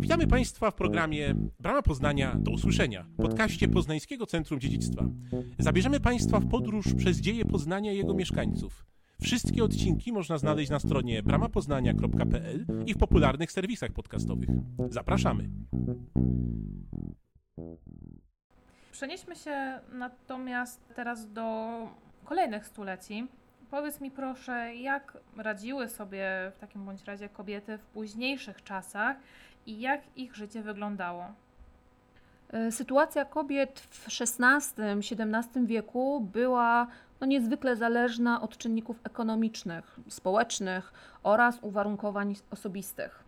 Witamy Państwa w programie Brama Poznania do usłyszenia, podcaście Poznańskiego Centrum Dziedzictwa. Zabierzemy Państwa w podróż przez dzieje Poznania i jego mieszkańców. Wszystkie odcinki można znaleźć na stronie bramapoznania.pl i w popularnych serwisach podcastowych. Zapraszamy. Przenieśmy się natomiast teraz do kolejnych stuleci. Powiedz mi proszę, jak radziły sobie w takim bądź razie kobiety w późniejszych czasach i jak ich życie wyglądało? E, sytuacja kobiet w XVI-XVII wieku była no, niezwykle zależna od czynników ekonomicznych, społecznych oraz uwarunkowań osobistych.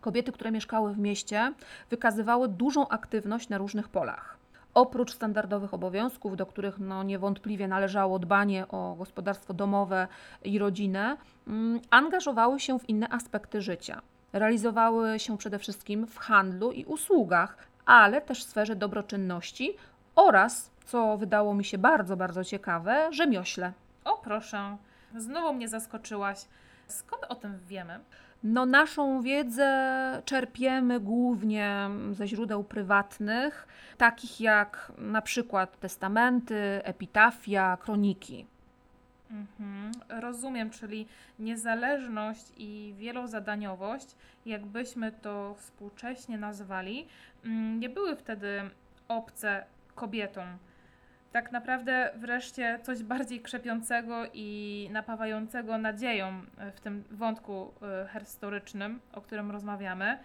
Kobiety, które mieszkały w mieście, wykazywały dużą aktywność na różnych polach. Oprócz standardowych obowiązków, do których no, niewątpliwie należało dbanie o gospodarstwo domowe i rodzinę, mm, angażowały się w inne aspekty życia. Realizowały się przede wszystkim w handlu i usługach, ale też w sferze dobroczynności oraz, co wydało mi się bardzo, bardzo ciekawe, rzemiośle. O proszę, znowu mnie zaskoczyłaś. Skąd o tym wiemy? No, naszą wiedzę czerpiemy głównie ze źródeł prywatnych, takich jak na przykład testamenty, epitafia, kroniki. Mhm, rozumiem, czyli niezależność i wielozadaniowość, jakbyśmy to współcześnie nazwali, mm, nie były wtedy obce kobietom. Tak naprawdę wreszcie coś bardziej krzepiącego i napawającego nadzieją w tym wątku e, historycznym, o którym rozmawiamy.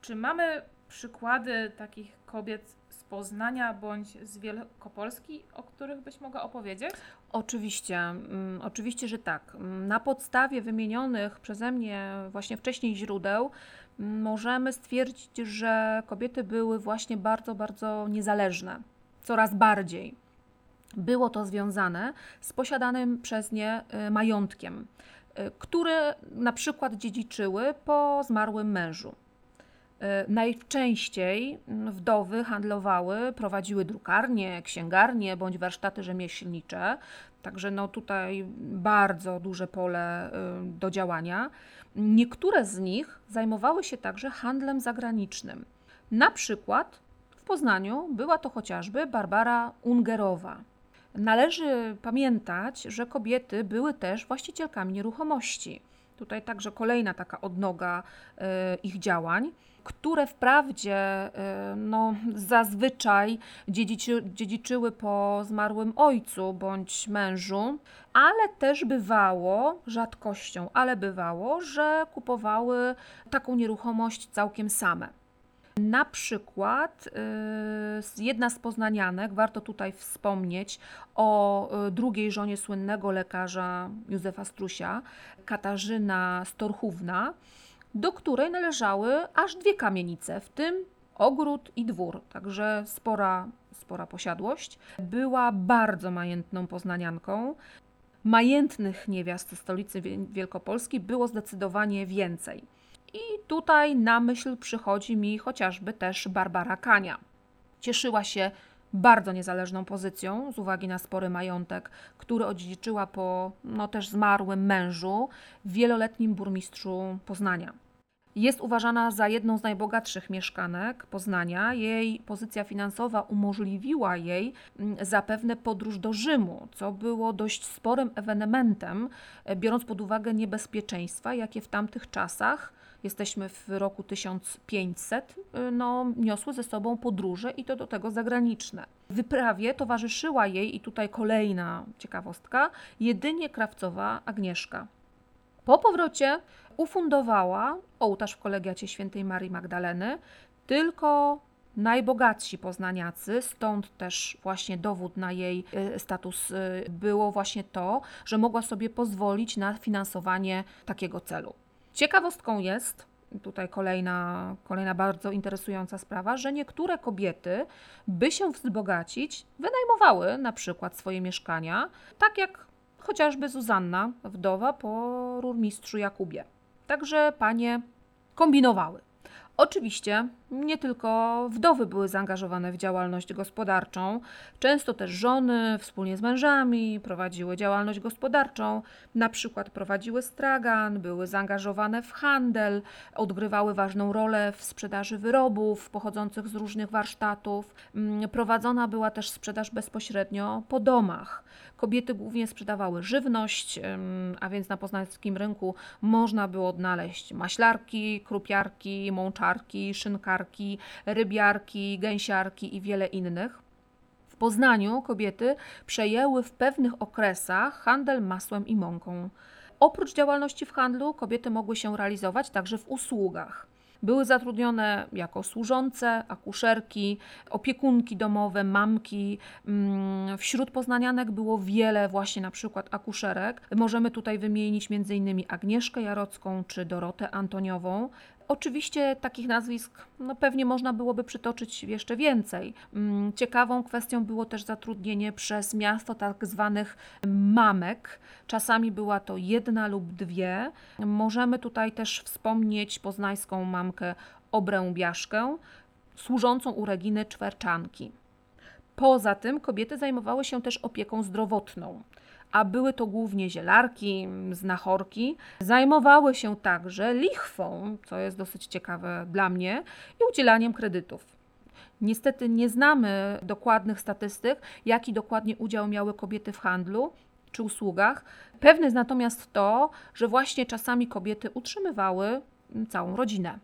Czy mamy przykłady takich kobiet Poznania bądź z Wielkopolski, o których byś mogła opowiedzieć? Oczywiście, mm, oczywiście, że tak. Mm, na podstawie wymienionych przeze mnie właśnie wcześniej źródeł mm, możemy stwierdzić, że kobiety były właśnie bardzo, bardzo niezależne, coraz bardziej. Było to związane z posiadanym przez nie y, majątkiem, y, które na przykład dziedziczyły po zmarłym mężu. Y, najczęściej mm, wdowy handlowały, prowadziły drukarnie, księgarnie bądź warsztaty rzemieślnicze, także no tutaj bardzo duże pole do działania. Niektóre z nich zajmowały się także handlem zagranicznym. Na przykład w Poznaniu była to chociażby Barbara Ungerowa. Należy pamiętać, że kobiety były też właścicielkami nieruchomości. Tutaj także kolejna taka odnoga e, ich działań, które wprawdzie e, no, zazwyczaj dziedziczy, dziedziczyły po zmarłym ojcu bądź mężu, ale też bywało, rzadkością, ale bywało, że kupowały taką nieruchomość całkiem same. Na przykład y, jedna z poznanianek, warto tutaj wspomnieć o y, drugiej żonie słynnego lekarza Józefa Strusia, Katarzyna Storchówna, do której należały aż dwie kamienice, w tym ogród i dwór, także spora, spora posiadłość. Była bardzo majętną poznanianką. Majętnych niewiast stolicy Wielkopolski było zdecydowanie więcej. I tutaj na myśl przychodzi mi chociażby też Barbara Kania. Cieszyła się bardzo niezależną pozycją z uwagi na spory majątek, który odziedziczyła po no, też zmarłym mężu, wieloletnim burmistrzu Poznania. Jest uważana za jedną z najbogatszych mieszkanek Poznania. Jej pozycja finansowa umożliwiła jej mm, zapewne podróż do Rzymu, co było dość sporym ewenementem, e, biorąc pod uwagę niebezpieczeństwa, jakie w tamtych czasach jesteśmy w roku 1500, y, no, niosły ze sobą podróże i to do tego zagraniczne. Wyprawie towarzyszyła jej, i tutaj kolejna ciekawostka, jedynie krawcowa Agnieszka. Po powrocie ufundowała ołtarz w kolegiacie świętej Marii Magdaleny tylko najbogatsi poznaniacy, stąd też właśnie dowód na jej y, status y, było właśnie to, że mogła sobie pozwolić na finansowanie takiego celu. Ciekawostką jest, tutaj kolejna, kolejna bardzo interesująca sprawa, że niektóre kobiety, by się wzbogacić, wynajmowały na przykład swoje mieszkania, tak jak chociażby Zuzanna, wdowa po rurmistrzu Jakubie. Także panie kombinowały. Oczywiście nie tylko wdowy były zaangażowane w działalność gospodarczą, często też żony wspólnie z mężami prowadziły działalność gospodarczą, na przykład prowadziły stragan, były zaangażowane w handel, odgrywały ważną rolę w sprzedaży wyrobów pochodzących z różnych warsztatów. Mm, prowadzona była też sprzedaż bezpośrednio po domach. Kobiety głównie sprzedawały żywność, a więc na poznańskim rynku można było odnaleźć maślarki, krupiarki, mączarki, szynkarki, rybiarki, gęsiarki i wiele innych. W Poznaniu kobiety przejęły w pewnych okresach handel masłem i mąką. Oprócz działalności w handlu, kobiety mogły się realizować także w usługach. Były zatrudnione jako służące, akuszerki, opiekunki domowe, mamki. Mm, wśród poznanianek było wiele właśnie na przykład akuszerek. Możemy tutaj wymienić m.in. Agnieszkę Jarocką czy Dorotę Antoniową. Oczywiście takich nazwisk no pewnie można byłoby przytoczyć jeszcze więcej. Mm, ciekawą kwestią było też zatrudnienie przez miasto tak zwanych mamek. Czasami była to jedna lub dwie. Możemy tutaj też wspomnieć poznańską mamkę Obrębiaszkę, służącą u Reginy Czwerczanki. Poza tym kobiety zajmowały się też opieką zdrowotną a były to głównie zielarki, znachorki, zajmowały się także lichwą, co jest dosyć ciekawe dla mnie, i udzielaniem kredytów. Niestety nie znamy dokładnych statystyk, jaki dokładnie udział miały kobiety w handlu czy usługach. Pewne jest natomiast to, że właśnie czasami kobiety utrzymywały całą rodzinę.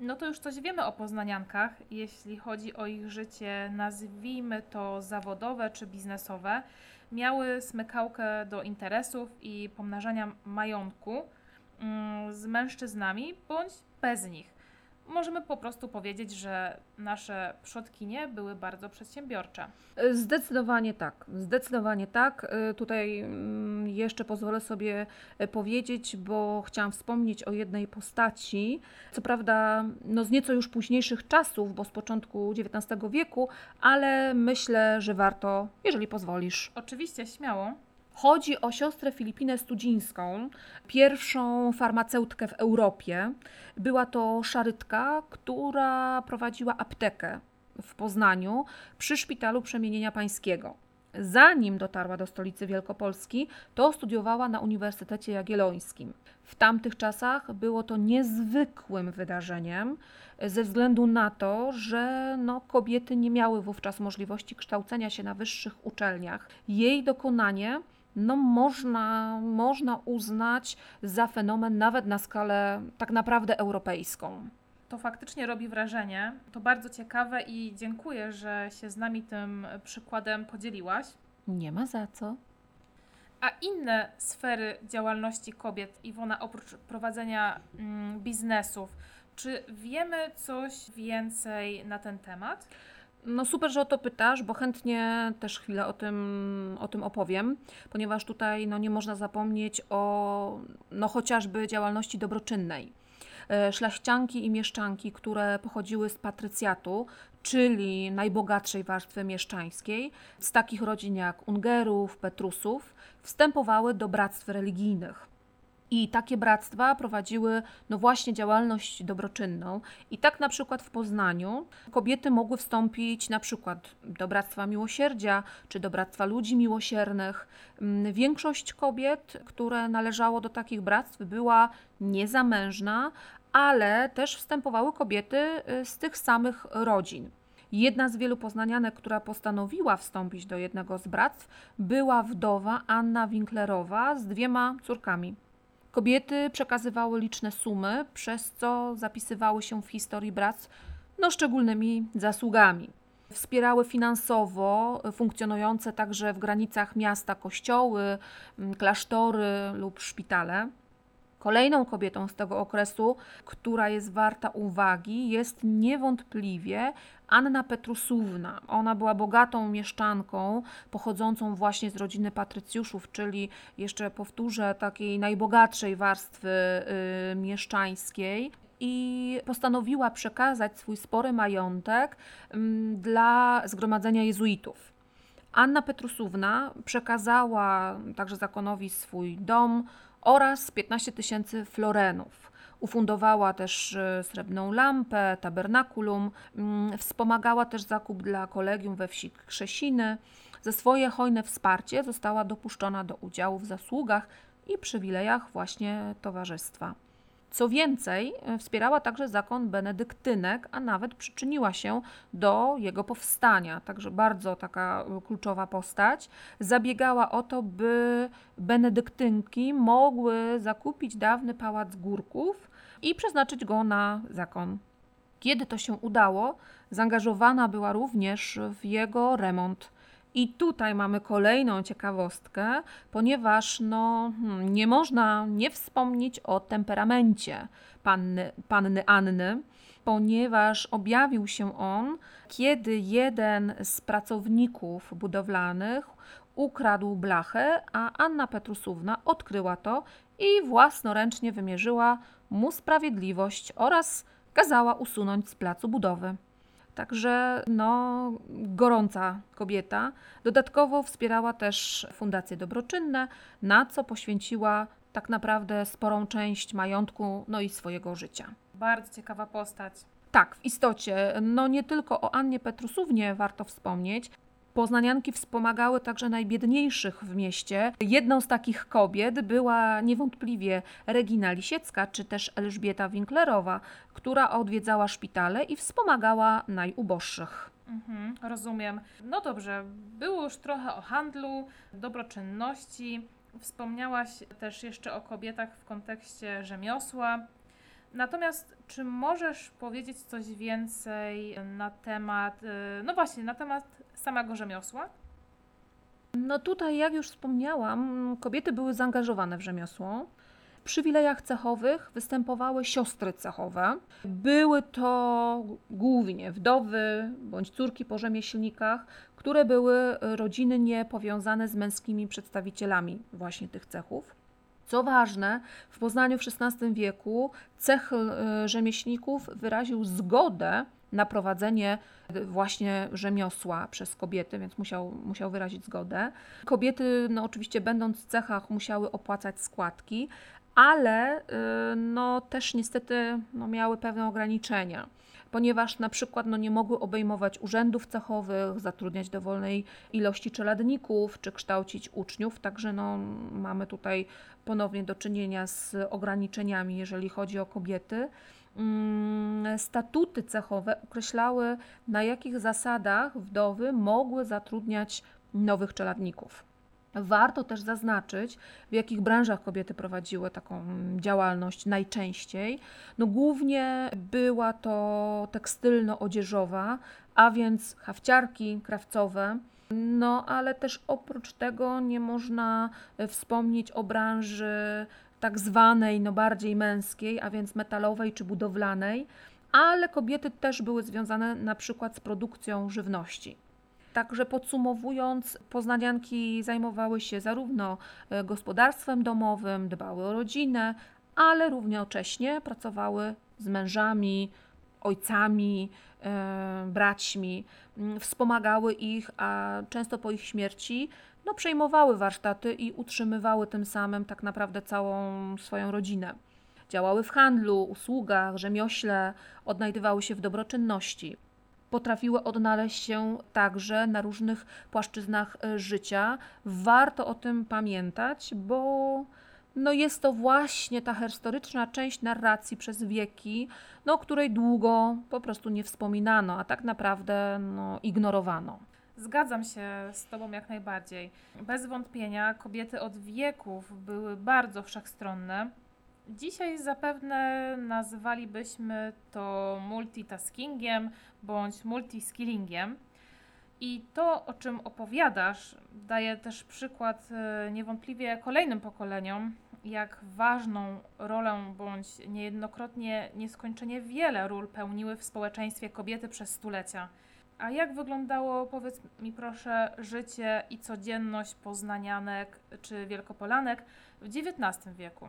No to już coś wiemy o poznaniankach, jeśli chodzi o ich życie, nazwijmy to zawodowe czy biznesowe miały smykałkę do interesów i pomnażania majątku mm, z mężczyznami bądź bez nich możemy po prostu powiedzieć, że nasze przodkinie były bardzo przedsiębiorcze. Zdecydowanie tak, zdecydowanie tak. Y, tutaj mm, jeszcze pozwolę sobie y, powiedzieć, bo chciałam wspomnieć o jednej postaci, co prawda no z nieco już późniejszych czasów, bo z początku XIX wieku, ale myślę, że warto, jeżeli pozwolisz. Oczywiście, śmiało. Chodzi o siostrę Filipinę Studzińską, pierwszą farmaceutkę w Europie. Była to szarytka, która prowadziła aptekę w Poznaniu przy Szpitalu Przemienienia Pańskiego. Zanim dotarła do stolicy Wielkopolski, to studiowała na Uniwersytecie Jagiellońskim. W tamtych czasach było to niezwykłym wydarzeniem, ze względu na to, że no, kobiety nie miały wówczas możliwości kształcenia się na wyższych uczelniach. Jej dokonanie no można, można uznać za fenomen nawet na skalę tak naprawdę europejską. To faktycznie robi wrażenie. To bardzo ciekawe i dziękuję, że się z nami tym przykładem podzieliłaś. Nie ma za co. A inne sfery działalności kobiet, Iwona, oprócz prowadzenia mm, biznesów, czy wiemy coś więcej na ten temat? No super, że o to pytasz, bo chętnie też chwilę o tym, o tym opowiem, ponieważ tutaj no, nie można zapomnieć o no, chociażby działalności dobroczynnej. E, szlachcianki i mieszczanki, które pochodziły z patrycjatu, czyli najbogatszej warstwy mieszczańskiej, z takich rodzin jak Ungerów, Petrusów, wstępowały do bractw religijnych. I takie bractwa prowadziły no właśnie działalność dobroczynną. I tak na przykład w Poznaniu kobiety mogły wstąpić na przykład do Bractwa Miłosierdzia czy do Bractwa Ludzi Miłosiernych. Mm, większość kobiet, które należało do takich bractw, była niezamężna, ale też wstępowały kobiety y, z tych samych rodzin. Jedna z wielu poznanianek, która postanowiła wstąpić do jednego z bractw, była wdowa Anna Winklerowa z dwiema córkami. Kobiety przekazywały liczne sumy, przez co zapisywały się w historii bractw no, szczególnymi zasługami. Wspierały finansowo funkcjonujące także w granicach miasta kościoły, klasztory lub szpitale. Kolejną kobietą z tego okresu, która jest warta uwagi, jest niewątpliwie Anna Petrusówna. Ona była bogatą mieszczanką, pochodzącą właśnie z rodziny patrycjuszów, czyli jeszcze powtórzę, takiej najbogatszej warstwy y, mieszczańskiej i postanowiła przekazać swój spory majątek y, dla zgromadzenia jezuitów. Anna Petrusówna przekazała także zakonowi swój dom oraz 15 tysięcy florenów. Ufundowała też e, srebrną lampę, tabernakulum, mm, wspomagała też zakup dla kolegium we wsi Krzesiny. Ze swoje hojne wsparcie została dopuszczona do udziału w zasługach i przywilejach właśnie towarzystwa. Co więcej, e, wspierała także zakon benedyktynek, a nawet przyczyniła się do jego powstania. Także bardzo taka e, kluczowa postać. Zabiegała o to, by benedyktynki mogły zakupić dawny pałac Górków i przeznaczyć go na zakon. Kiedy to się udało, zaangażowana była również w jego remont. I tutaj mamy kolejną ciekawostkę, ponieważ no, hmm, nie można nie wspomnieć o temperamencie panny, panny Anny, ponieważ objawił się on, kiedy jeden z pracowników budowlanych ukradł blachę, a Anna Petrusówna odkryła to i własnoręcznie wymierzyła mu sprawiedliwość oraz kazała usunąć z placu budowy. Także no, gorąca kobieta. Dodatkowo wspierała też fundacje dobroczynne, na co poświęciła tak naprawdę sporą część majątku, no i swojego życia. Bardzo ciekawa postać. Tak, w istocie, no nie tylko o Annie Petrusównie warto wspomnieć, Poznanianki wspomagały także najbiedniejszych w mieście. Jedną z takich kobiet była niewątpliwie Regina Lisiecka czy też Elżbieta Winklerowa, która odwiedzała szpitale i wspomagała najuboższych. Mhm, rozumiem. No dobrze, było już trochę o handlu, dobroczynności. Wspomniałaś też jeszcze o kobietach w kontekście rzemiosła. Natomiast czy możesz powiedzieć coś więcej na temat, y, no właśnie, na temat samego rzemiosła? No tutaj, jak już wspomniałam, kobiety były zaangażowane w rzemiosło. W przywilejach cechowych występowały siostry cechowe. Były to głównie wdowy bądź córki po rzemieślnikach, które były rodzinnie powiązane z męskimi przedstawicielami właśnie tych cechów. Co ważne, w Poznaniu w XVI wieku cech e, rzemieślników wyraził zgodę na prowadzenie właśnie rzemiosła przez kobiety, więc musiał, musiał wyrazić zgodę. Kobiety, no oczywiście będąc w cechach, musiały opłacać składki, ale e, no, też niestety no, miały pewne ograniczenia ponieważ na przykład no, nie mogły obejmować urzędów cechowych, zatrudniać dowolnej ilości czeladników czy kształcić uczniów, także no, mamy tutaj ponownie do czynienia z ograniczeniami, jeżeli chodzi o kobiety. Mm, statuty cechowe określały, na jakich zasadach wdowy mogły zatrudniać nowych czeladników. Warto też zaznaczyć, w jakich branżach kobiety prowadziły taką działalność najczęściej. No głównie była to tekstylno-odzieżowa, a więc hawciarki, krawcowe. No ale też oprócz tego nie można wspomnieć o branży tak zwanej, no bardziej męskiej, a więc metalowej czy budowlanej, ale kobiety też były związane na przykład z produkcją żywności. Także podsumowując, poznanianki zajmowały się zarówno e, gospodarstwem domowym, dbały o rodzinę, ale równocześnie pracowały z mężami, ojcami, e, braćmi, mm, wspomagały ich, a często po ich śmierci no, przejmowały warsztaty i utrzymywały tym samym tak naprawdę całą swoją rodzinę. Działały w handlu, usługach, rzemiośle, odnajdywały się w dobroczynności potrafiły odnaleźć się także na różnych płaszczyznach e, życia. Warto o tym pamiętać, bo no jest to właśnie ta historyczna część narracji przez wieki, no, której długo po prostu nie wspominano, a tak naprawdę no, ignorowano. Zgadzam się z Tobą jak najbardziej. Bez wątpienia kobiety od wieków były bardzo wszechstronne Dzisiaj zapewne nazwalibyśmy to multitaskingiem bądź multiskillingiem. I to, o czym opowiadasz, daje też przykład e, niewątpliwie kolejnym pokoleniom, jak ważną rolę bądź niejednokrotnie nieskończenie wiele ról pełniły w społeczeństwie kobiety przez stulecia. A jak wyglądało, powiedz mi proszę, życie i codzienność poznanianek czy wielkopolanek w XIX wieku?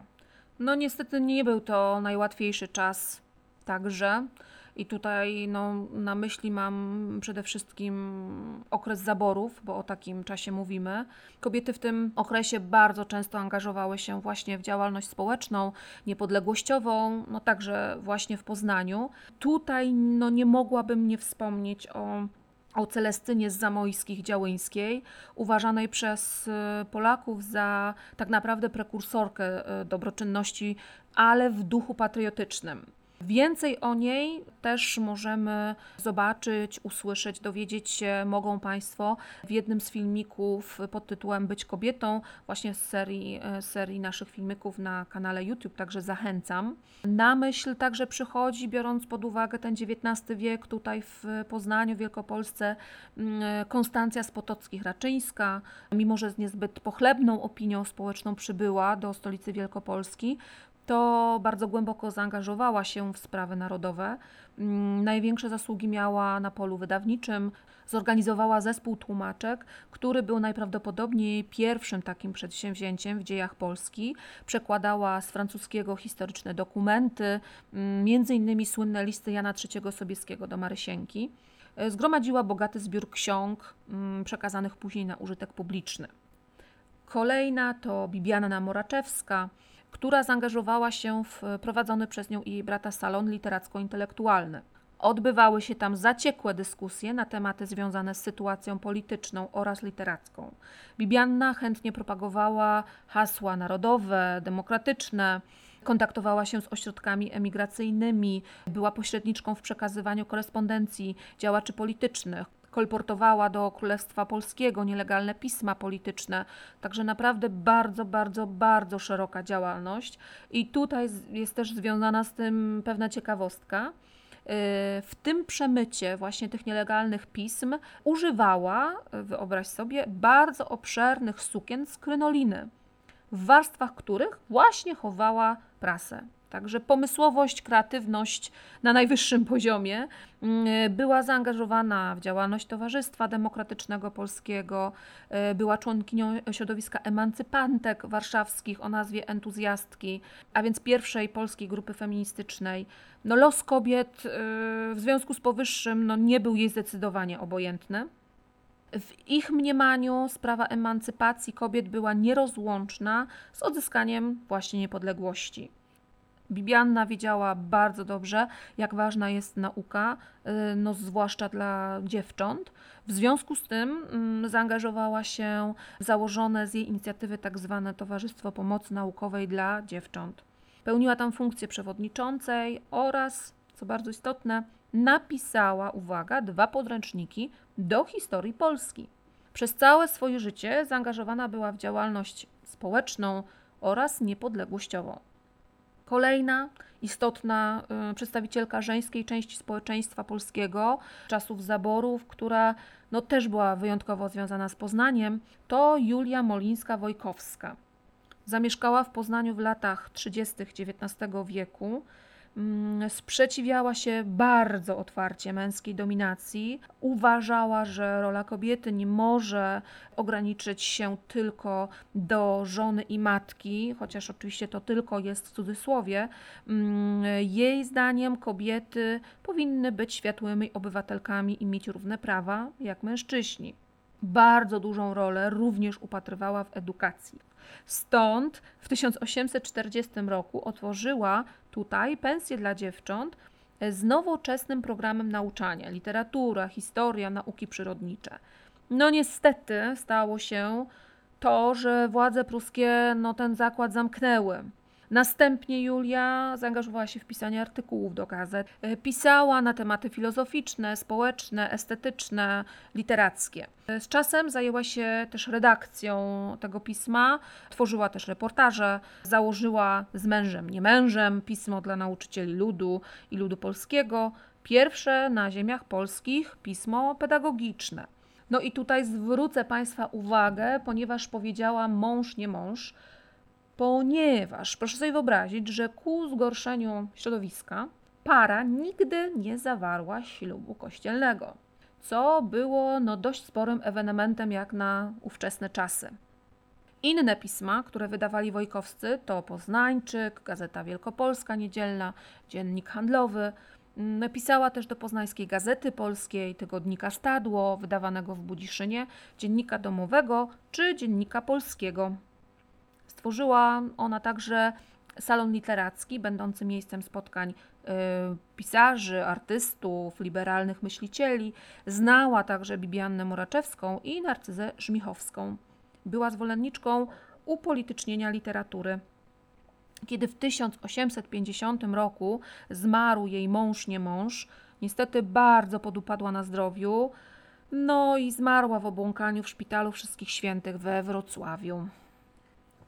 No niestety nie był to najłatwiejszy czas także. I tutaj no, na myśli mam przede wszystkim okres zaborów, bo o takim czasie mówimy. Kobiety w tym okresie bardzo często angażowały się właśnie w działalność społeczną, niepodległościową, no także właśnie w Poznaniu. Tutaj no, nie mogłabym nie wspomnieć o o Celestynie z Zamojskich Działyńskiej, uważanej przez y, Polaków za tak naprawdę prekursorkę y, dobroczynności, ale w duchu patriotycznym. Więcej o niej też możemy zobaczyć, usłyszeć, dowiedzieć się mogą Państwo w jednym z filmików pod tytułem Być kobietą, właśnie z serii, e, serii naszych filmików na kanale YouTube, także zachęcam. Na myśl także przychodzi, biorąc pod uwagę ten XIX wiek tutaj w Poznaniu, Wielkopolsce, mm, Konstancja z Potockich-Raczyńska, mimo że z niezbyt pochlebną opinią społeczną przybyła do stolicy Wielkopolski, to bardzo głęboko zaangażowała się w sprawy narodowe. Mm, największe zasługi miała na polu wydawniczym. Zorganizowała zespół tłumaczek, który był najprawdopodobniej pierwszym takim przedsięwzięciem w dziejach Polski. Przekładała z francuskiego historyczne dokumenty, mm, innymi słynne listy Jana III Sobieskiego do Marysienki. Zgromadziła bogaty zbiór ksiąg mm, przekazanych później na użytek publiczny. Kolejna to Bibiana Moraczewska, która zaangażowała się w prowadzony przez nią i jej brata salon literacko-intelektualny. Odbywały się tam zaciekłe dyskusje na tematy związane z sytuacją polityczną oraz literacką. Bibianna chętnie propagowała hasła narodowe, demokratyczne, kontaktowała się z ośrodkami emigracyjnymi, była pośredniczką w przekazywaniu korespondencji działaczy politycznych, kolportowała do Królestwa Polskiego nielegalne pisma polityczne. Także naprawdę bardzo, bardzo, bardzo szeroka działalność. I tutaj jest też związana z tym pewna ciekawostka. Y, w tym przemycie właśnie tych nielegalnych pism używała, wyobraź sobie, bardzo obszernych sukien z krynoliny, w warstwach których właśnie chowała prasę. Także pomysłowość, kreatywność na najwyższym poziomie. Mm, była zaangażowana w działalność Towarzystwa Demokratycznego Polskiego, e, była członkinią środowiska emancypantek warszawskich o nazwie Entuzjastki, a więc pierwszej polskiej grupy feministycznej. No, los kobiet e, w związku z powyższym no, nie był jej zdecydowanie obojętny. W ich mniemaniu sprawa emancypacji kobiet była nierozłączna z odzyskaniem właśnie niepodległości. Bibianna wiedziała bardzo dobrze, jak ważna jest nauka, y, no zwłaszcza dla dziewcząt. W związku z tym mm, zaangażowała się w założone z jej inicjatywy tak zwane Towarzystwo Pomocy Naukowej dla Dziewcząt. Pełniła tam funkcję przewodniczącej oraz, co bardzo istotne, napisała, uwaga, dwa podręczniki do historii Polski. Przez całe swoje życie zaangażowana była w działalność społeczną oraz niepodległościową. Kolejna istotna y, przedstawicielka żeńskiej części społeczeństwa polskiego, czasów zaborów, która no, też była wyjątkowo związana z Poznaniem, to Julia Molińska-Wojkowska. Zamieszkała w Poznaniu w latach 30. XIX wieku. Mm, sprzeciwiała się bardzo otwarcie męskiej dominacji. Uważała, że rola kobiety nie może ograniczyć się tylko do żony i matki, chociaż oczywiście to tylko jest w cudzysłowie. Mm, jej zdaniem kobiety powinny być światłymi obywatelkami i mieć równe prawa jak mężczyźni. Bardzo dużą rolę również upatrywała w edukacji. Stąd w 1840 roku otworzyła tutaj pensję dla dziewcząt z nowoczesnym programem nauczania literatura, historia, nauki przyrodnicze. No niestety stało się to, że władze pruskie no, ten zakład zamknęły. Następnie Julia zaangażowała się w pisanie artykułów do gazet. E, pisała na tematy filozoficzne, społeczne, estetyczne, literackie. E, z czasem zajęła się też redakcją tego pisma, tworzyła też reportaże, założyła z mężem, nie mężem, pismo dla nauczycieli ludu i ludu polskiego, pierwsze na ziemiach polskich pismo pedagogiczne. No i tutaj zwrócę Państwa uwagę, ponieważ powiedziała mąż, nie mąż, ponieważ proszę sobie wyobrazić, że ku zgorszeniu środowiska para nigdy nie zawarła ślubu kościelnego, co było no, dość sporym ewenementem jak na ówczesne czasy. Inne pisma, które wydawali wojkowscy, to Poznańczyk, Gazeta Wielkopolska Niedzielna, Dziennik Handlowy. Mm, pisała też do Poznańskiej Gazety Polskiej, tygodnika Stadło, wydawanego w Budziszynie, dziennika domowego czy dziennika polskiego. Stworzyła ona także salon literacki, będący miejscem spotkań y, pisarzy, artystów, liberalnych myślicieli. Znała także Bibiannę Moraczewską i Narcyzę Żmichowską. Była zwolenniczką upolitycznienia literatury. Kiedy w 1850 roku zmarł jej mąż, nie mąż, niestety bardzo podupadła na zdrowiu, no i zmarła w obłąkaniu w szpitalu Wszystkich Świętych we Wrocławiu.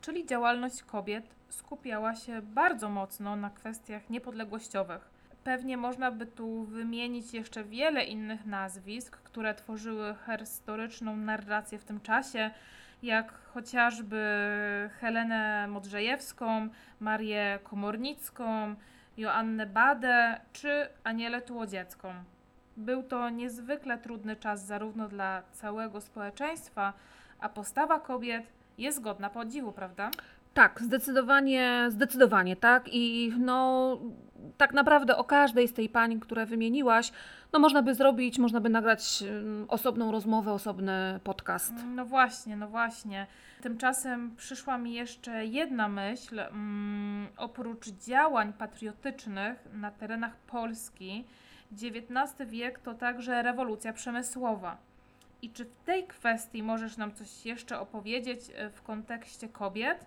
Czyli działalność kobiet skupiała się bardzo mocno na kwestiach niepodległościowych. Pewnie można by tu wymienić jeszcze wiele innych nazwisk, które tworzyły historyczną narrację w tym czasie, jak chociażby Helenę Modrzejewską, Marię Komornicką, Joannę Badę czy Anielę Tułodziecką. Był to niezwykle trudny czas zarówno dla całego społeczeństwa, a postawa kobiet jest godna podziwu, prawda? Tak, zdecydowanie, zdecydowanie, tak. I no, tak naprawdę o każdej z tej pań, które wymieniłaś, no można by zrobić, można by nagrać osobną rozmowę, osobny podcast. No właśnie, no właśnie. Tymczasem przyszła mi jeszcze jedna myśl. Um, oprócz działań patriotycznych na terenach Polski, XIX wiek to także rewolucja przemysłowa. I czy w tej kwestii możesz nam coś jeszcze opowiedzieć e, w kontekście kobiet?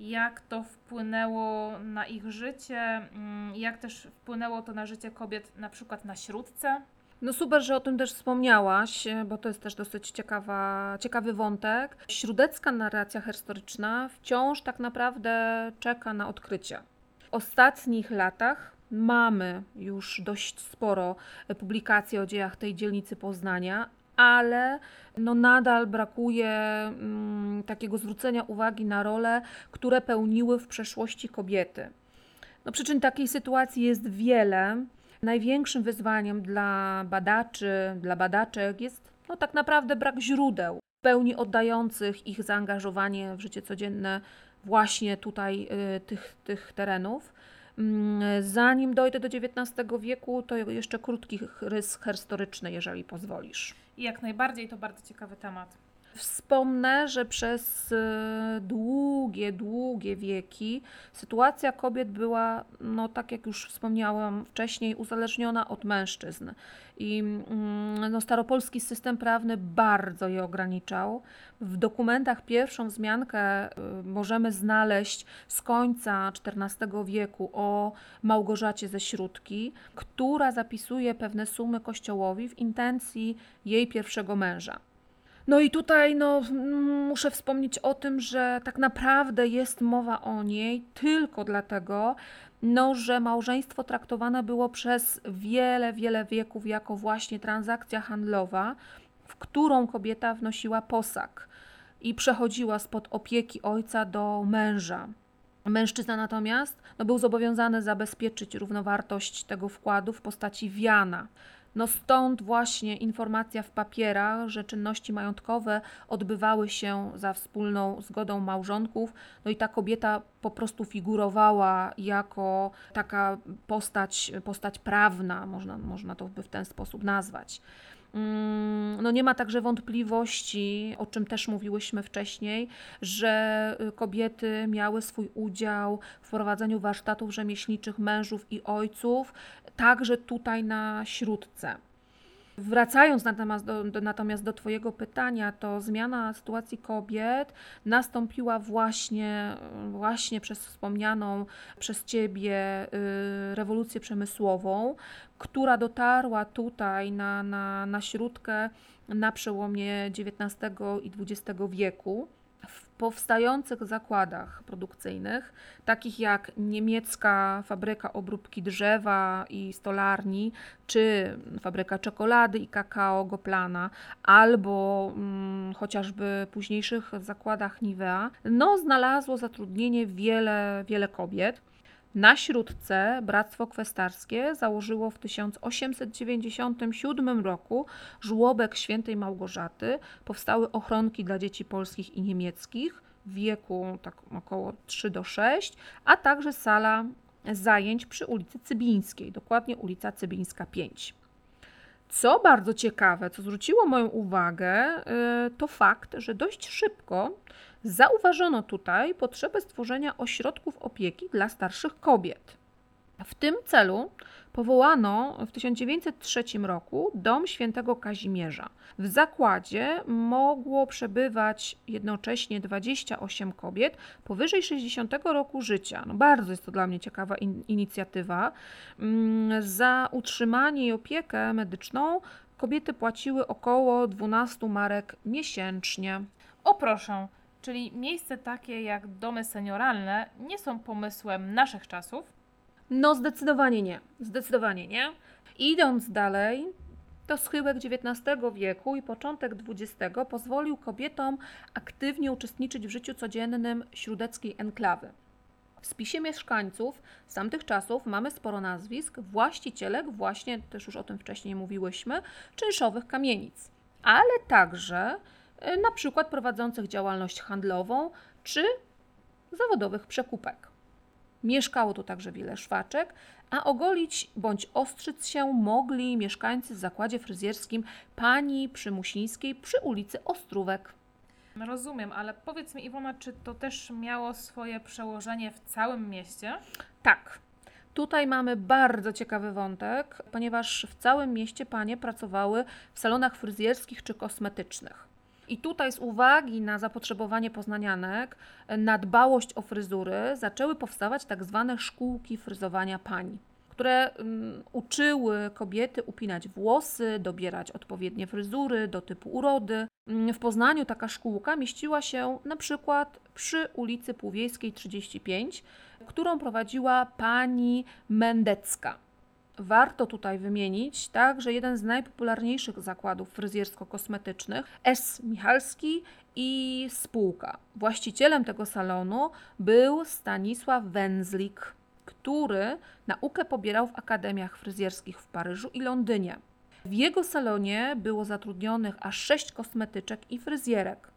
Jak to wpłynęło na ich życie? Mm, jak też wpłynęło to na życie kobiet, na przykład na śródce? No super, że o tym też wspomniałaś, e, bo to jest też dosyć ciekawa, ciekawy wątek. Śródecka narracja historyczna wciąż tak naprawdę czeka na odkrycie. W ostatnich latach mamy już dość sporo publikacji o dziejach tej dzielnicy Poznania, ale no nadal brakuje mm, takiego zwrócenia uwagi na role, które pełniły w przeszłości kobiety. No, przyczyn takiej sytuacji jest wiele. Największym wyzwaniem dla badaczy, dla badaczek jest no, tak naprawdę brak źródeł w pełni oddających ich zaangażowanie w życie codzienne właśnie tutaj y, tych, tych terenów. Mm, zanim dojdę do XIX wieku, to jeszcze krótki rys historyczny, jeżeli pozwolisz. Jak najbardziej to bardzo ciekawy temat. Wspomnę, że przez e, długie, długie wieki sytuacja kobiet była, no tak jak już wspomniałam wcześniej, uzależniona od mężczyzn. I mm, no, staropolski system prawny bardzo je ograniczał. W dokumentach pierwszą wzmiankę e, możemy znaleźć z końca XIV wieku o Małgorzacie ze Śródki, która zapisuje pewne sumy kościołowi w intencji jej pierwszego męża. No i tutaj no, muszę wspomnieć o tym, że tak naprawdę jest mowa o niej tylko dlatego, no, że małżeństwo traktowane było przez wiele, wiele wieków jako właśnie transakcja handlowa, w którą kobieta wnosiła posag i przechodziła spod opieki ojca do męża. Mężczyzna natomiast no, był zobowiązany zabezpieczyć równowartość tego wkładu w postaci wiana. No stąd właśnie informacja w papierach, że czynności majątkowe odbywały się za wspólną zgodą małżonków, no i ta kobieta po prostu figurowała jako taka postać, postać prawna, można, można to w ten sposób nazwać. Mm, no nie ma także wątpliwości, o czym też mówiłyśmy wcześniej, że y, kobiety miały swój udział w prowadzeniu warsztatów rzemieślniczych mężów i ojców, także tutaj na śródce. Wracając natomiast do, do, natomiast do Twojego pytania, to zmiana sytuacji kobiet nastąpiła właśnie, właśnie przez wspomnianą przez Ciebie y, rewolucję przemysłową, która dotarła tutaj na, na, na śródkę na przełomie XIX i XX wieku w powstających zakładach produkcyjnych, takich jak niemiecka fabryka obróbki drzewa i stolarni, czy fabryka czekolady i kakao Goplana, albo mm, chociażby późniejszych zakładach Nivea, no znalazło zatrudnienie wiele, wiele kobiet. Na Śródce Bractwo Kwestarskie założyło w 1897 roku żłobek świętej Małgorzaty. Powstały ochronki dla dzieci polskich i niemieckich w wieku tak około 3 do 6, a także sala zajęć przy ulicy Cybińskiej, dokładnie ulica Cybińska 5. Co bardzo ciekawe, co zwróciło moją uwagę, y, to fakt, że dość szybko zauważono tutaj potrzebę stworzenia ośrodków opieki dla starszych kobiet. W tym celu powołano w 1903 roku Dom Świętego Kazimierza. W zakładzie mogło przebywać jednocześnie 28 kobiet powyżej 60 roku życia. No bardzo jest to dla mnie ciekawa in inicjatywa. Mm, za utrzymanie i opiekę medyczną kobiety płaciły około 12 marek miesięcznie. O proszę, czyli miejsce takie jak domy senioralne nie są pomysłem naszych czasów? No, zdecydowanie nie. Zdecydowanie nie. Idąc dalej, to schyłek XIX wieku i początek XX pozwolił kobietom aktywnie uczestniczyć w życiu codziennym śródeckiej enklawy. W spisie mieszkańców z tamtych czasów mamy sporo nazwisk właścicielek, właśnie też już o tym wcześniej mówiłyśmy, czynszowych kamienic, ale także na przykład prowadzących działalność handlową czy zawodowych przekupek. Mieszkało tu także wiele szwaczek, a ogolić bądź ostrzyc się mogli mieszkańcy w zakładzie fryzjerskim pani Przymusińskiej przy ulicy Ostrówek. Rozumiem, ale powiedz mi Iwona, czy to też miało swoje przełożenie w całym mieście? Tak. Tutaj mamy bardzo ciekawy wątek, ponieważ w całym mieście panie pracowały w salonach fryzjerskich czy kosmetycznych. I tutaj z uwagi na zapotrzebowanie poznanianek, na dbałość o fryzury, zaczęły powstawać tak zwane szkółki fryzowania pań które um, uczyły kobiety upinać włosy, dobierać odpowiednie fryzury do typu urody. W Poznaniu taka szkółka mieściła się na przykład przy ulicy Półwiejskiej 35, którą prowadziła pani Mendecka. Warto tutaj wymienić także jeden z najpopularniejszych zakładów fryzjersko-kosmetycznych, S. Michalski i spółka. Właścicielem tego salonu był Stanisław Węzlik, który naukę pobierał w akademiach fryzjerskich w Paryżu i Londynie. W jego salonie było zatrudnionych aż sześć kosmetyczek i fryzjerek.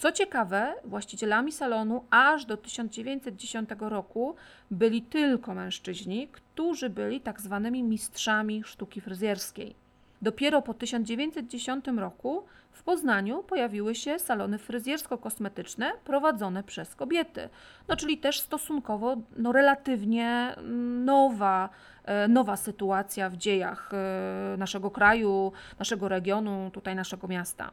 Co ciekawe, właścicielami salonu aż do 1910 roku byli tylko mężczyźni, którzy byli tak zwanymi mistrzami sztuki fryzjerskiej. Dopiero po 1910 roku w Poznaniu pojawiły się salony fryzjersko-kosmetyczne prowadzone przez kobiety. No, czyli też stosunkowo no, relatywnie nowa, e, nowa sytuacja w dziejach e, naszego kraju, naszego regionu, tutaj naszego miasta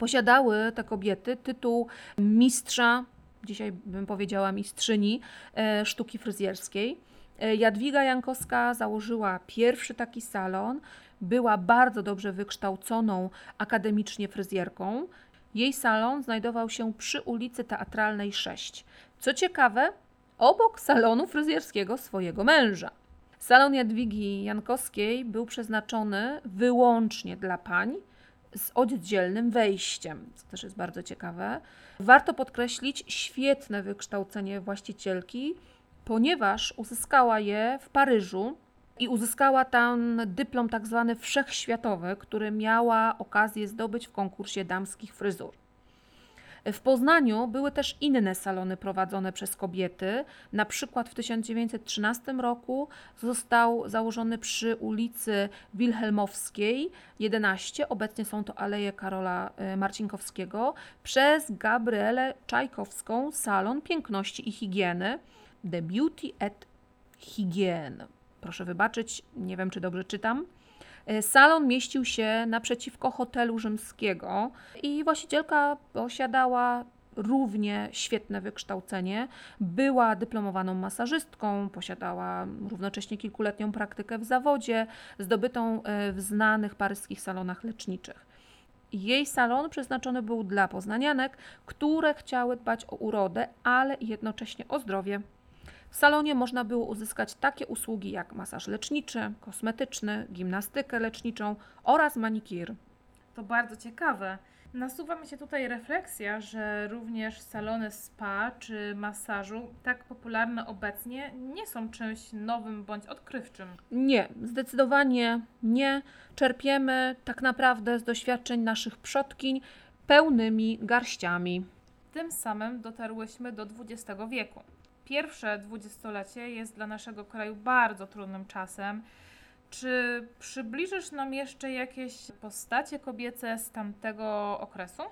posiadały te kobiety tytuł mistrza, dzisiaj bym powiedziała mistrzyni e, sztuki fryzjerskiej. E, Jadwiga Jankowska założyła pierwszy taki salon, była bardzo dobrze wykształconą akademicznie fryzjerką. Jej salon znajdował się przy ulicy Teatralnej 6. Co ciekawe, obok salonu fryzjerskiego swojego męża. Salon Jadwigi Jankowskiej był przeznaczony wyłącznie dla pań z oddzielnym wejściem, co też jest bardzo ciekawe. Warto podkreślić świetne wykształcenie właścicielki, ponieważ uzyskała je w Paryżu i uzyskała tam dyplom tak zwany wszechświatowy, który miała okazję zdobyć w konkursie damskich fryzur. W Poznaniu były też inne salony prowadzone przez kobiety. Na przykład w 1913 roku został założony przy ulicy Wilhelmowskiej 11, obecnie są to Aleje Karola e, Marcinkowskiego, przez Gabrielę Czajkowską salon piękności i higieny The Beauty at Hygiene. Proszę wybaczyć, nie wiem czy dobrze czytam. E, salon mieścił się naprzeciwko hotelu rzymskiego i właścicielka posiadała równie świetne wykształcenie. Była dyplomowaną masażystką, posiadała równocześnie kilkuletnią praktykę w zawodzie, zdobytą e, w znanych paryskich salonach leczniczych. Jej salon przeznaczony był dla poznanianek, które chciały dbać o urodę, ale jednocześnie o zdrowie. W salonie można było uzyskać takie usługi jak masaż leczniczy, kosmetyczny, gimnastykę leczniczą oraz manikir. To bardzo ciekawe. Nasuwa mi się tutaj refleksja, że również salony spa czy masażu, tak popularne obecnie, nie są czymś nowym bądź odkrywczym. Nie, zdecydowanie nie. Czerpiemy tak naprawdę z doświadczeń naszych przodkiń pełnymi garściami. Tym samym dotarłyśmy do XX wieku. Pierwsze dwudziestolecie jest dla naszego kraju bardzo trudnym czasem. Czy przybliżysz nam jeszcze jakieś postacie kobiece z tamtego okresu?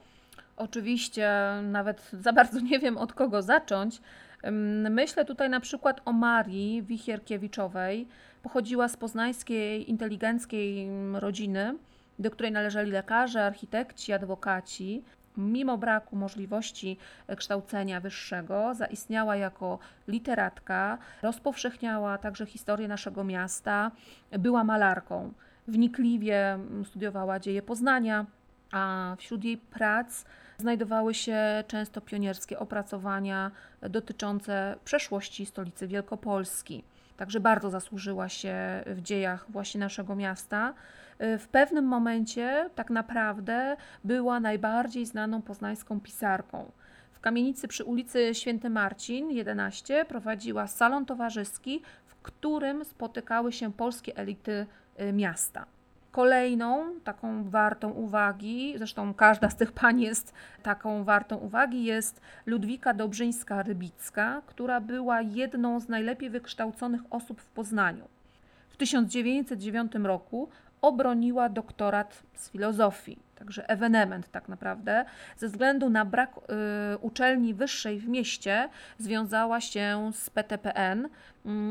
Oczywiście, nawet za bardzo nie wiem od kogo zacząć. Myślę tutaj na przykład o Marii Wichierkiewiczowej. Pochodziła z poznańskiej inteligenckiej rodziny, do której należeli lekarze, architekci, adwokaci. Mimo braku możliwości kształcenia wyższego, zaistniała jako literatka, rozpowszechniała także historię naszego miasta, była malarką. Wnikliwie studiowała dzieje Poznania, a wśród jej prac znajdowały się często pionierskie opracowania dotyczące przeszłości stolicy Wielkopolski. Także bardzo zasłużyła się w dziejach właśnie naszego miasta. W pewnym momencie tak naprawdę była najbardziej znaną poznańską pisarką. W kamienicy przy ulicy Święty Marcin 11 prowadziła salon towarzyski, w którym spotykały się polskie elity y, miasta. Kolejną taką wartą uwagi, zresztą każda z tych pań jest taką wartą uwagi, jest Ludwika Dobrzyńska-Rybicka, która była jedną z najlepiej wykształconych osób w Poznaniu. W 1909 roku obroniła doktorat z filozofii, także ewenement tak naprawdę. Ze względu na brak y, uczelni wyższej w mieście związała się z PTPN,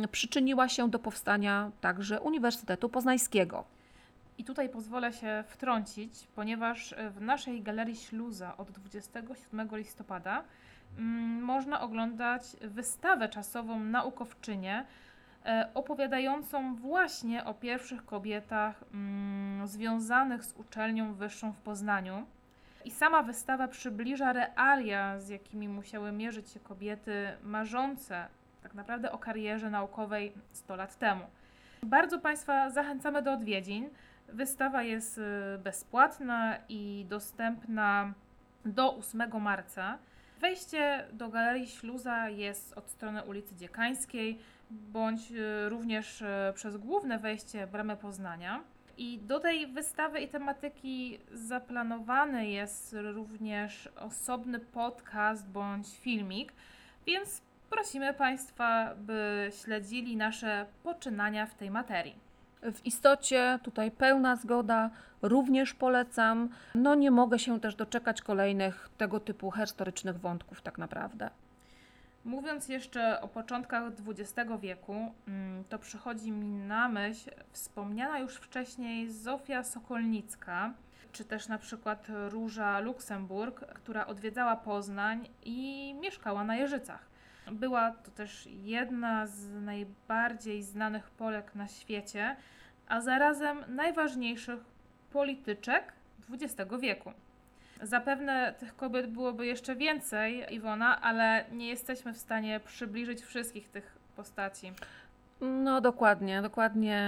y, przyczyniła się do powstania także Uniwersytetu Poznańskiego. I tutaj pozwolę się wtrącić, ponieważ w naszej galerii Śluza od 27 listopada mm, można oglądać wystawę czasową naukowczynie e, opowiadającą właśnie o pierwszych kobietach mm, związanych z uczelnią wyższą w Poznaniu. I sama wystawa przybliża realia, z jakimi musiały mierzyć się kobiety marzące tak naprawdę o karierze naukowej 100 lat temu. Bardzo Państwa zachęcamy do odwiedzin. Wystawa jest y, bezpłatna i dostępna do 8 marca. Wejście do Galerii Śluza jest od strony ulicy Dziekańskiej, bądź y, również y, przez główne wejście Bramy Poznania. I do tej wystawy i tematyki zaplanowany jest również osobny podcast bądź filmik, więc prosimy Państwa, by śledzili nasze poczynania w tej materii. W istocie tutaj pełna zgoda, również polecam. No nie mogę się też doczekać kolejnych tego typu historycznych wątków tak naprawdę. Mówiąc jeszcze o początkach XX wieku, mm, to przychodzi mi na myśl wspomniana już wcześniej Zofia Sokolnicka, czy też na przykład Róża Luksemburg, która odwiedzała Poznań i mieszkała na Jeżycach. Była to też jedna z najbardziej znanych Polek na świecie, a zarazem najważniejszych polityczek XX wieku. Zapewne tych kobiet byłoby jeszcze więcej, Iwona, ale nie jesteśmy w stanie przybliżyć wszystkich tych postaci. No dokładnie, dokładnie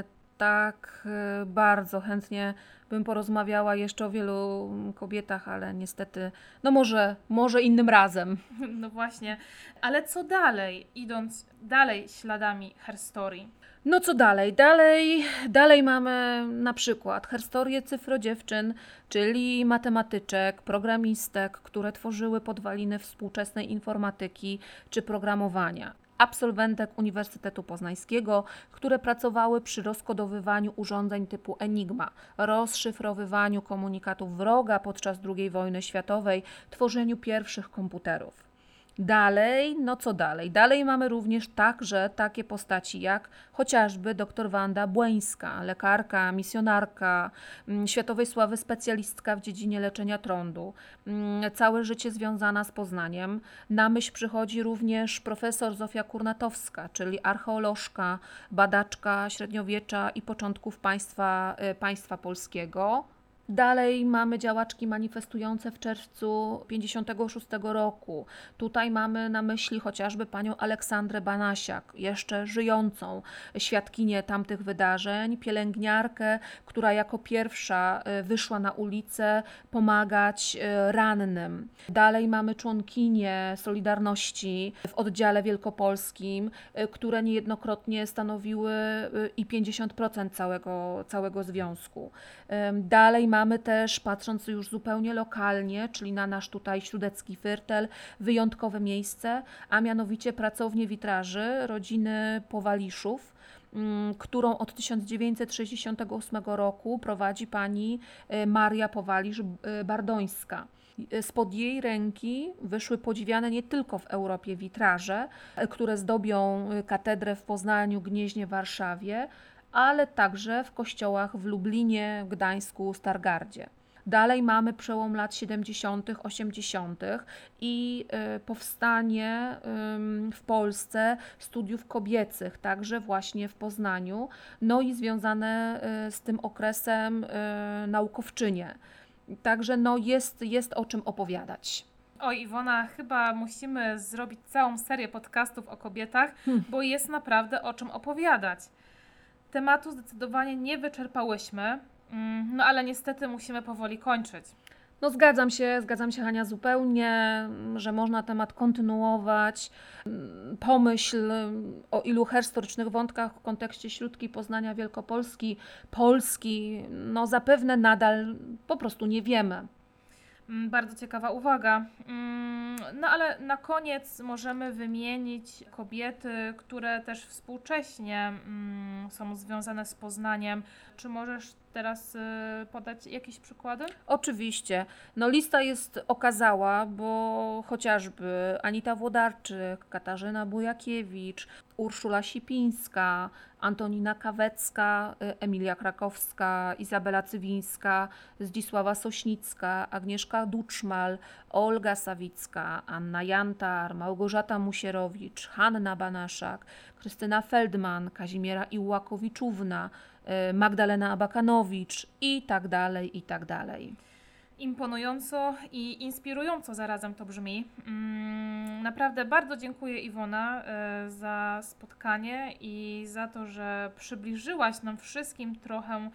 y, tak. Y, bardzo chętnie bym porozmawiała jeszcze o wielu kobietach, ale niestety, no może, może innym razem. No właśnie, ale co dalej, idąc dalej śladami herstorii? No co dalej? Dalej, dalej mamy na przykład historię cyfrodziewczyn, czyli matematyczek, programistek, które tworzyły podwaliny współczesnej informatyki czy programowania absolwentek Uniwersytetu Poznańskiego, które pracowały przy rozkodowywaniu urządzeń typu Enigma, rozszyfrowywaniu komunikatów wroga podczas II wojny światowej, tworzeniu pierwszych komputerów. Dalej, no co dalej? Dalej mamy również także takie postaci jak chociażby dr Wanda Błeńska, lekarka, misjonarka, mm, światowej sławy specjalistka w dziedzinie leczenia trądu, mm, całe życie związana z Poznaniem. Na myśl przychodzi również profesor Zofia Kurnatowska, czyli archeolożka, badaczka średniowiecza i początków państwa, y, państwa polskiego. Dalej mamy działaczki manifestujące w czerwcu 56 roku. Tutaj mamy na myśli chociażby panią Aleksandrę Banasiak, jeszcze żyjącą świadkinię tamtych wydarzeń, pielęgniarkę, która jako pierwsza e, wyszła na ulicę pomagać e, rannym. Dalej mamy członkinię Solidarności w oddziale wielkopolskim, e, które niejednokrotnie stanowiły i 50% całego, całego związku. Dalej mamy Mamy też, patrząc już zupełnie lokalnie, czyli na nasz tutaj śródecki Fyrtel, wyjątkowe miejsce, a mianowicie pracownię witraży rodziny Powaliszów, mm, którą od 1968 roku prowadzi pani e, Maria Powalisz-Bardońska. Spod jej ręki wyszły podziwiane nie tylko w Europie witraże, e, które zdobią e, katedrę w Poznaniu, Gnieźnie, Warszawie, ale także w kościołach w Lublinie, Gdańsku, Stargardzie. Dalej mamy przełom lat 70., 80. i y, powstanie y, w Polsce studiów kobiecych, także właśnie w Poznaniu, no i związane y, z tym okresem naukowczynie. Także no jest, jest o czym opowiadać. Oj, Iwona, chyba musimy zrobić całą serię podcastów o kobietach, hmm. bo jest naprawdę o czym opowiadać. Tematu zdecydowanie nie wyczerpałyśmy, mm, no ale niestety musimy powoli kończyć. No zgadzam się, zgadzam się Hania zupełnie, że można temat kontynuować. Pomyśl o ilu historycznych wątkach w kontekście Śródki, Poznania, Wielkopolski, Polski, no zapewne nadal po prostu nie wiemy. Mm, bardzo ciekawa uwaga. Mm, no ale na koniec możemy wymienić kobiety, które też współcześnie mm, są związane z Poznaniem. Czy możesz teraz y, podać jakieś przykłady? Oczywiście. No lista jest okazała, bo chociażby Anita Włodarczyk, Katarzyna Bujakiewicz, Urszula Sipińska, Antonina Kawecka, y, Emilia Krakowska, Izabela Cywińska, Zdzisława Sośnicka, Agnieszka Duczmal, Olga Sawicka, Anna Jantar, Małgorzata Musierowicz, Hanna Banaszak, Krystyna Feldman, Kazimiera Iłakowiczówna, y, Magdalena Abakanowicz i tak dalej, i tak dalej. Imponująco i inspirująco zarazem to brzmi. Mm, naprawdę bardzo dziękuję Iwona y, za spotkanie i za to, że przybliżyłaś nam wszystkim trochę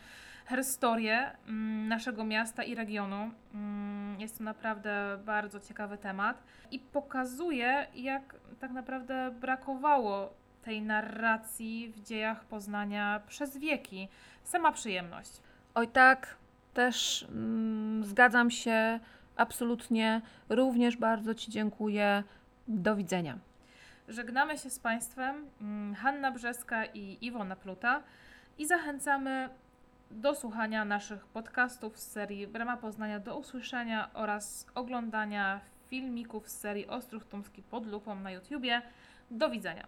historię mm, naszego miasta i regionu. Mm, jest to naprawdę bardzo ciekawy temat i pokazuje, jak tak naprawdę brakowało tej narracji w dziejach Poznania przez wieki. Sama przyjemność. Oj tak, też mm, zgadzam się absolutnie. Również bardzo Ci dziękuję. Do widzenia. Żegnamy się z Państwem, mm, Hanna Brzeska i Iwona Pluta i zachęcamy do słuchania naszych podcastów z serii Brama Poznania do usłyszenia oraz oglądania filmików z serii Ostróg Tumski pod lupą na YouTubie. Do widzenia.